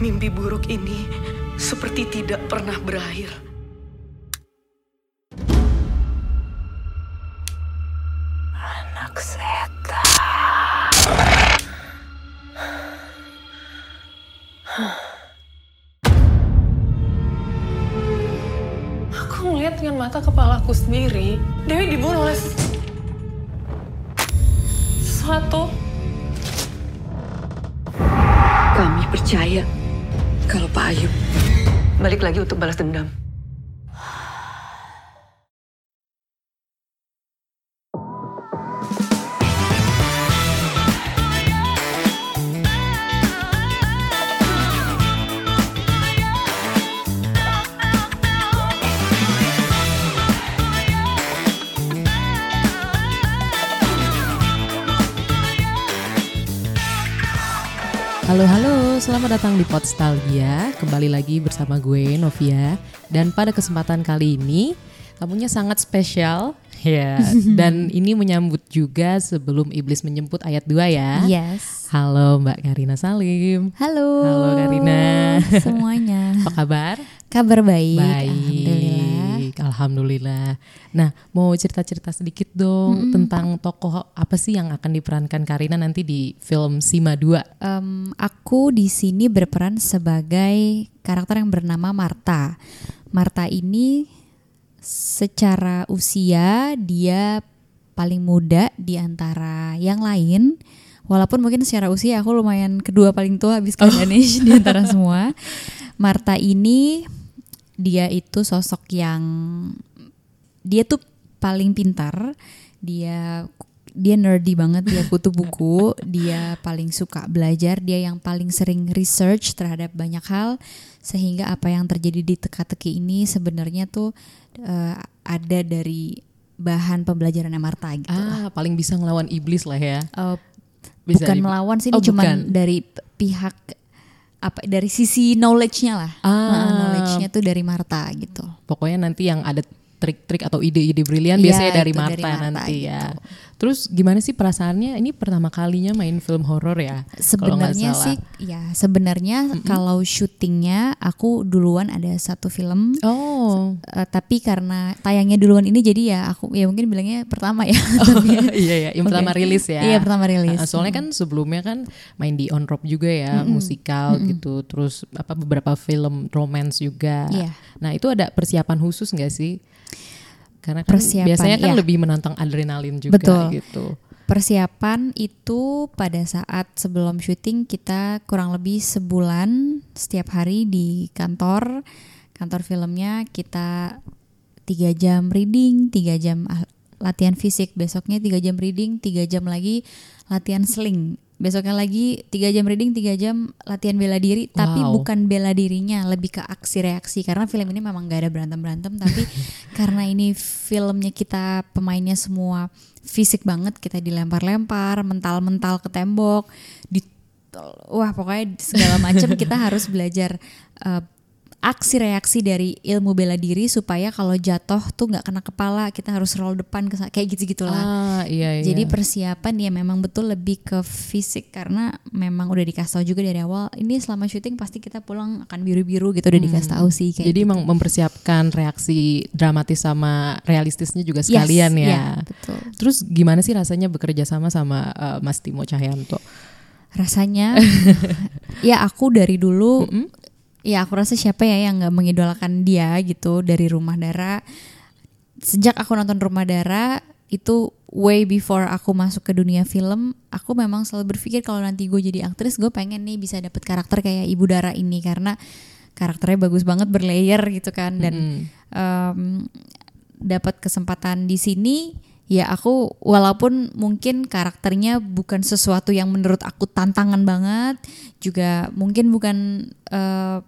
Mimpi buruk ini seperti tidak pernah berakhir. Anak setan. Aku melihat dengan mata kepalaku sendiri, Dewi dibunuh oleh sesuatu. Kami percaya kalau Pak Ayub balik lagi untuk balas dendam. Halo halo, selamat datang di Podstalgia. Kembali lagi bersama gue Novia dan pada kesempatan kali ini tamunya sangat spesial ya dan ini menyambut juga sebelum iblis menjemput ayat 2 ya. Yes. Halo Mbak Karina Salim. Halo. Halo Karina. Semuanya. Apa kabar? Kabar baik. Baik. Alhamdulillah. Nah, mau cerita-cerita sedikit dong tentang tokoh apa sih yang akan diperankan Karina nanti di film Sima 2? Em, aku di sini berperan sebagai karakter yang bernama Marta. Marta ini secara usia dia paling muda di antara yang lain. Walaupun mungkin secara usia aku lumayan kedua paling tua habis ke Danish di antara semua. Marta ini dia itu sosok yang dia tuh paling pintar. Dia dia nerdy banget, dia kutu buku, dia paling suka belajar, dia yang paling sering research terhadap banyak hal sehingga apa yang terjadi di teka-teki ini sebenarnya tuh eh, ada dari bahan pembelajarannya Marta gitu lah. Ah, paling bisa ngelawan iblis lah ya. Eh, Bisa bukan di- melawan sih ini Oh, cuman bukan. dari pihak apa dari sisi knowledge-nya lah. Ah. Nah, knowledge-nya tuh dari Marta gitu. Pokoknya nanti yang ada trik-trik atau ide-ide brilian Iya, biasanya dari Marta, dari Marta nanti ya. Terus gimana sih perasaannya? Ini pertama kalinya main film horor ya? Sebenarnya sih ya sebenarnya kalau syutingnya aku duluan ada satu film Oh. Eh, tapi karena tayangnya duluan ini jadi ya aku ya mungkin bilangnya pertama ya. iya ya, yang pertama Oke. rilis ya. Iya, pertama rilis. Ah, soalnya kan sebelumnya kan main di On Rock juga ya, musikal gitu. Terus apa beberapa film romance juga. Iya. Nah, itu ada persiapan khusus nggak sih? Karena kan Persiapan, biasanya kan iya. lebih menantang adrenalin juga Betul. gitu. Persiapan itu pada saat sebelum syuting kita kurang lebih sebulan setiap hari di kantor kantor filmnya kita tiga jam reading, tiga jam ah- latihan fisik, besoknya tiga jam reading, tiga jam lagi latihan sling. Besoknya lagi tiga jam reading, tiga jam latihan bela diri, tapi Wow. bukan bela dirinya, lebih ke aksi reaksi karena film ini memang gak ada berantem berantem, tapi karena ini filmnya kita pemainnya semua fisik banget, kita dilempar-lempar, mental-mental ke tembok, di wah pokoknya segala macam kita harus belajar eh, aksi reaksi dari ilmu bela diri supaya kalau jatuh tuh nggak kena kepala kita harus roll depan ke kayak gitu gitulah Ah, iya iya. jadi persiapan ya memang betul lebih ke fisik karena memang udah dikasih tahu juga dari awal ini selama syuting pasti kita pulang akan biru-biru gitu udah dikasih tahu sih kayak Jadi gitu. mempersiapkan reaksi dramatis sama realistisnya juga Yes, sekalian ya. iya, betul. Terus gimana sih rasanya bekerja sama sama eh, Mas Timo Cahyanto? rasanya ya aku dari dulu ya aku rasa siapa ya yang nggak mengidolakan dia gitu dari rumah Dara. Sejak aku nonton rumah Dara itu way before aku masuk ke dunia film aku memang selalu berpikir kalau nanti gue jadi aktris gue pengen nih bisa dapet karakter kayak ibu Dara ini karena karakternya bagus banget berlayer gitu kan. Dan em, dapat kesempatan di sini ya aku walaupun mungkin karakternya bukan sesuatu yang menurut aku tantangan banget juga mungkin bukan eh,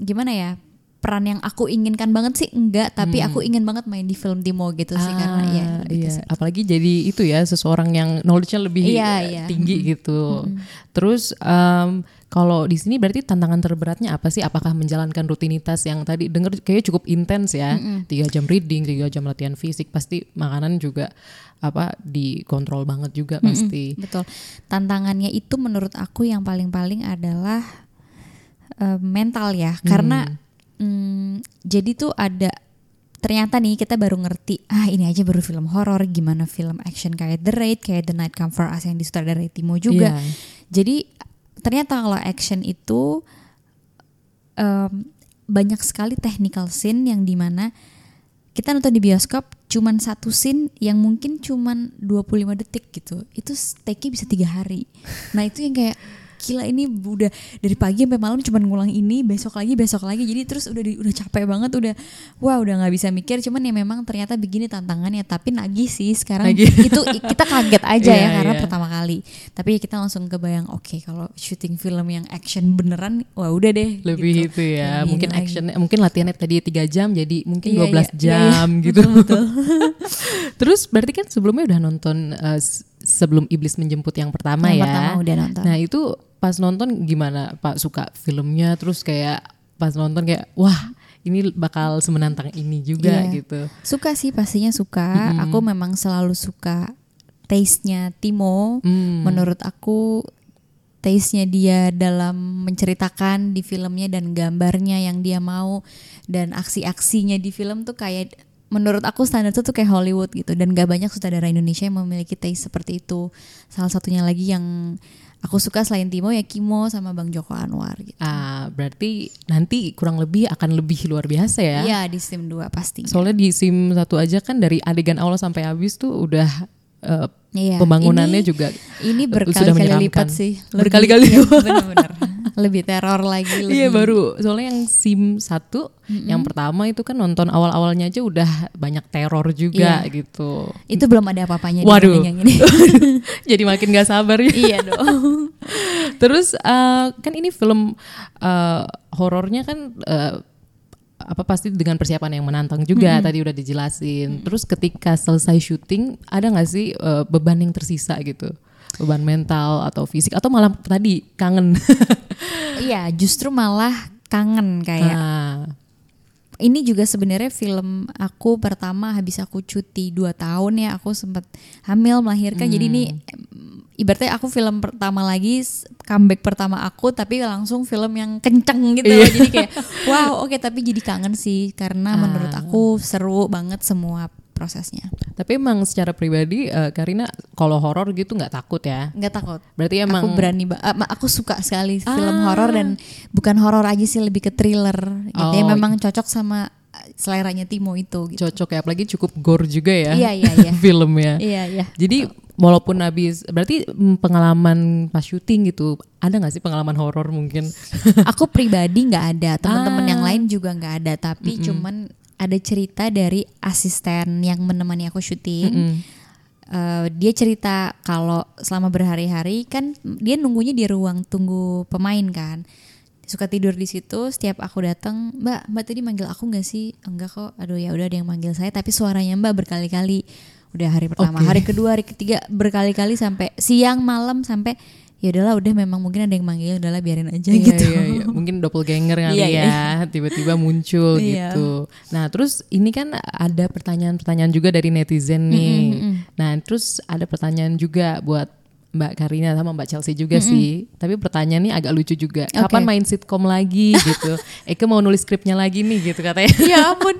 gimana ya peran yang aku inginkan banget sih enggak tapi aku ingin banget main di film Timo gitu sih karena ya Ah, ke iya. situ. apalagi jadi itu ya seseorang yang knowledge-nya lebih Iya, eh, iya. tinggi gitu. Terus em, kalau di sini berarti tantangan terberatnya apa sih? Apakah menjalankan rutinitas yang tadi denger kayaknya cukup intens ya, tiga jam reading, tiga jam latihan fisik, pasti makanan juga apa dikontrol banget juga pasti. Betul. Tantangannya itu menurut aku yang paling-paling adalah eh, mental ya karena mm, jadi tuh ada ternyata nih kita baru ngerti ah ini aja baru film horor gimana film action kayak The Raid kayak The Night Come For Us yang disutradarai Timo juga. Iya. jadi ternyata kalau action itu em, banyak sekali technical scene yang di mana kita nonton di bioskop cuman satu scene yang mungkin cuman 25 detik gitu. Itu take bisa tiga hari. Nah itu yang kayak gila ini udah dari pagi sampai malam cuman ngulang ini besok lagi besok lagi jadi terus udah di- udah capek banget udah wah udah nggak bisa mikir cuman ya memang ternyata begini tantangannya tapi nagih sih sekarang Nagih. itu kita kaget aja ya Iya, karena iya. pertama kali tapi kita langsung kebayang oke kalau syuting film yang action beneran wah udah deh lebih gitu. itu ya Lebih mungkin lagi. action mungkin latihannya tadi tiga jam jadi mungkin Iya, 12 iya, iya, jam iya. gitu terus berarti kan sebelumnya udah nonton eh, s- sebelum iblis menjemput yang pertama Yang ya pertama udah nonton. nah itu pas nonton gimana pak suka filmnya terus kayak pas nonton kayak wah ini bakal semenantang ini juga Iya. gitu Suka sih pastinya suka. Aku memang selalu suka taste-nya Timo. Hmm. Menurut aku taste-nya dia dalam menceritakan di filmnya dan gambarnya yang dia mau dan aksi-aksinya di film tuh kayak menurut aku standar tuh tuh kayak Hollywood gitu dan gak banyak sutradara Indonesia yang memiliki taste seperti itu. Salah satunya lagi yang aku suka selain Timo ya Kimo sama Bang Joko Anwar gitu. ah berarti nanti kurang lebih akan lebih luar biasa ya Iya di SIM 2 pastinya. soalnya di sim satu aja kan dari adegan awal sampai habis tuh udah eh, Iya, pembangunannya ini- juga Ini berkali-kali lipat sih. Berkali-kali iya, lipat. Lebih teror lagi. Lebih, Iya baru soalnya yang sim satu yang pertama itu kan nonton awal-awalnya aja udah banyak teror juga Iya. gitu. Itu belum ada apa-apanya Waduh. yang ini. Jadi makin gak sabar ya. iya dong. Terus eh, kan ini film eh, horornya kan eh, apa pasti dengan persiapan yang menantang juga tadi udah dijelasin. Terus ketika selesai syuting ada nggak sih eh, beban yang tersisa gitu? Beban mental atau fisik atau malah tadi kangen? iya, justru malah kangen kayak. Ah, Ini juga sebenarnya film aku pertama habis aku cuti 2 tahun ya. Aku sempat hamil melahirkan. Jadi ini em, ibaratnya aku film pertama lagi comeback pertama aku tapi langsung film yang kenceng gitu. Iya. Jadi kayak wow, oke tapi jadi kangen sih karena menurut aku seru banget semua prosesnya. Tapi emang secara pribadi eh, Karina kalau horor gitu nggak takut ya? nggak takut. Berarti emang aku berani ah, ma- aku suka sekali film horor dan bukan horor aja sih lebih ke thriller gitu ya Oh. memang cocok sama ah, seleranya Timo itu gitu. cocok ya apalagi cukup gore juga ya. Iya, iya, iya. filmnya. Iya iya. Jadi walaupun habis berarti mm, pengalaman pas syuting gitu ada nggak sih pengalaman horor mungkin? Aku pribadi nggak ada, teman-teman Ah. yang lain juga nggak ada, tapi cuman ada cerita dari asisten yang menemani aku syuting. Eh, dia cerita kalau selama berhari-hari kan dia nunggunya di ruang tunggu pemain kan. Suka tidur di situ. Setiap aku datang, Mbak, Mbak tadi manggil aku nggak sih? Enggak kok. Aduh ya udah ada yang manggil saya, tapi suaranya Mbak berkali-kali. Udah hari pertama, Oke. hari kedua, hari ketiga berkali-kali sampai siang, malam sampai ya udahlah udah memang mungkin ada yang manggil udahlah biarin aja Iya, gitu. iya, iya. Mungkin doppelganger kali Iya, ya, tiba-tiba muncul Iya. gitu. Nah, terus ini kan ada pertanyaan-pertanyaan juga dari netizen nih. Nah, terus ada pertanyaan juga buat Mbak Karina sama Mbak Chelsea juga sih. Tapi pertanyaannya agak lucu juga. Kapan Oke. main sitkom lagi gitu? Eke mau nulis skripnya lagi nih gitu katanya. ya ampun.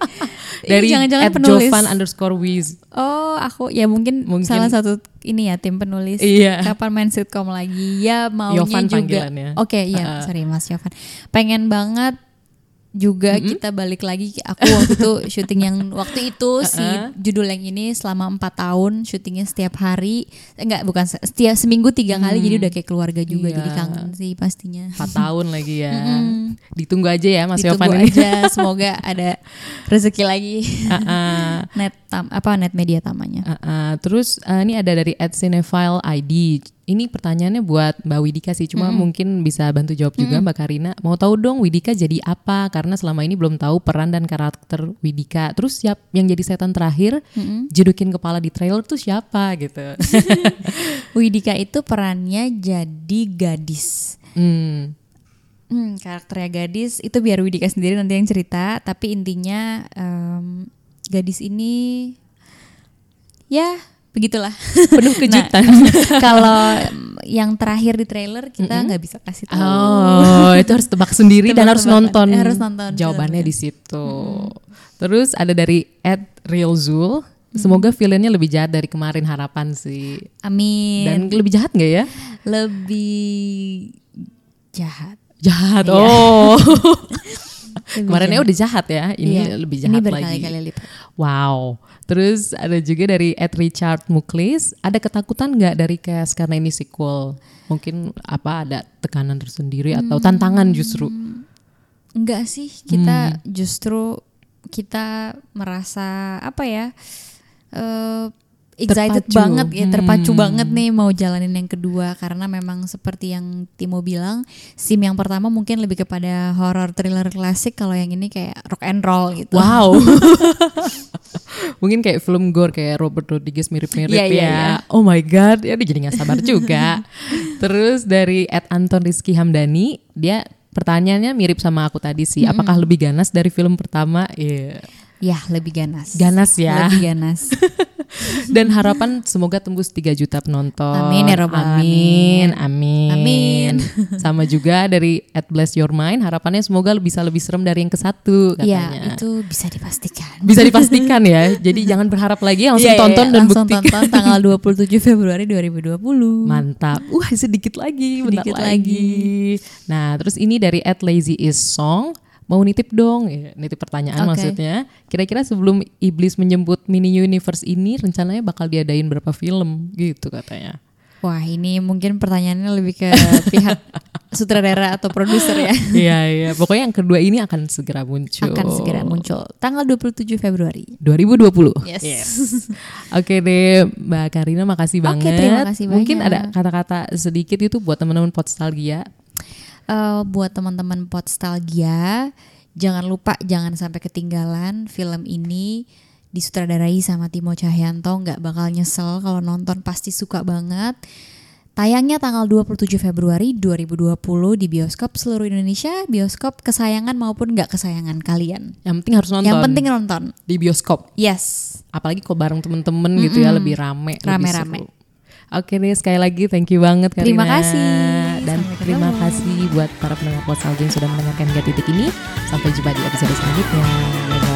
Dari jangan-jangan at penulis. Jovan underscore Wiz. Oh, aku ya mungkin, Mungkin- salah satu ini ya tim penulis. Iya. Kapan main sitcom lagi? Ya maunya Yovan juga. Oke, iya, sorry Mas Yovan. Pengen banget juga kita balik lagi aku waktu itu syuting yang waktu itu si judul yang ini selama empat tahun syutingnya setiap hari enggak bukan se- setiap seminggu tiga kali jadi udah kayak keluarga juga Iya. jadi kangen sih pastinya 4 tahun lagi ya. Ditunggu aja ya Mas ditunggu Yovan ini. aja semoga ada rezeki lagi Ah, ah. net tam, apa net media tamanya Ah, ah. terus ah, ini ada dari @cinephile ID. Ini pertanyaannya buat Mbak Widika sih, cuma mungkin bisa bantu jawab juga Mbak Karina. Mau tahu dong Widika jadi apa? Karena selama ini belum tahu peran dan karakter Widika. Terus siap yang jadi setan terakhir, jedukin kepala di trailer tuh siapa gitu? Widika itu perannya jadi gadis. hmm. Hmm, karakternya gadis itu biar Widika sendiri nanti yang cerita. Tapi intinya em, gadis ini ya begitulah. Penuh kejutan. Nah, kalau yang terakhir di trailer kita nggak bisa kasih tahu. Oh, itu harus tebak sendiri dan harus nonton. Harus nonton Jawabannya di situ. Terus ada dari Ed Real Zul. Semoga villainnya lebih jahat dari kemarin harapan sih. Amin. Dan lebih jahat nggak ya? lebih jahat. Jahat. Iya. Oh. Kemarinnya jahat. udah jahat ya. Ini Iya, lebih Ini jahat lagi. berkali-kali lipat. Wow. Terus ada juga dari Ed Richard Muklis, ada ketakutan nggak dari cast karena ini sequel? Mungkin apa ada tekanan tersendiri atau tantangan justru? Enggak sih, kita justru kita merasa apa ya? eh excited Terpacu. banget ya, terpacu Hmm. banget nih mau jalanin yang kedua karena memang seperti yang Timo bilang, sim yang pertama mungkin lebih kepada horror thriller klasik kalau yang ini kayak rock and roll gitu. Wow. Mungkin kayak film gore kayak Robert Rodriguez mirip-mirip Iya, ya. iya. Oh my god, ya jadi nggak sabar juga. Terus dari Ed Anton Rizky Hamdani, dia pertanyaannya mirip sama aku tadi sih. Apakah lebih ganas dari film pertama? Iya. Ya, lebih ganas. Ganas ya. Lebih ganas. Dan harapan semoga tembus 3 juta penonton. Amin ya Amin, amin. Amin. Sama juga dari At Bless Your Mind, harapannya semoga bisa lebih serem dari yang ke satu Iya, katanya. itu bisa dipastikan. Bisa dipastikan ya. Jadi jangan berharap lagi, langsung Iya, iya, tonton iya. dan langsung buktikan. tonton tanggal 27 Februari 2020. Mantap. Wah, sedikit lagi, bentar Sedikit lagi. Nah, terus ini dari At Lazy Is Song. Mau nitip dong, ya, nitip pertanyaan Oke. maksudnya. Kira-kira sebelum iblis menjemput mini universe ini, rencananya bakal diadain berapa film gitu katanya. Wah, ini mungkin pertanyaannya lebih ke pihak sutradara atau produser ya. Iya iya, pokoknya yang kedua ini akan segera muncul. Akan segera muncul tanggal 27 Februari. 2020. Yes. Oke deh, Mbak Karina makasih Oke, banget. terima kasih Mungkin banyak. ada kata-kata sedikit itu buat teman-teman Podstalgia. Eh, buat teman-teman Podstalgia, jangan lupa jangan sampai ketinggalan film ini disutradarai sama Timo Cahyanto nggak bakal nyesel kalau nonton pasti suka banget. Tayangnya tanggal 27 Februari 2020 di bioskop seluruh Indonesia, bioskop kesayangan maupun nggak kesayangan kalian. Yang penting harus nonton. Yang penting nonton. di bioskop. Yes. Apalagi kalau bareng temen-temen gitu ya lebih rame, Rame-rame. seru. Oke deh sekali lagi thank you banget Karina. Terima kasih. Dan Sampai terima ketemu. kasih buat para pendengar Postal yang sudah mendengarkan Gak Titik ini. Sampai jumpa di episode selanjutnya. Bye-bye.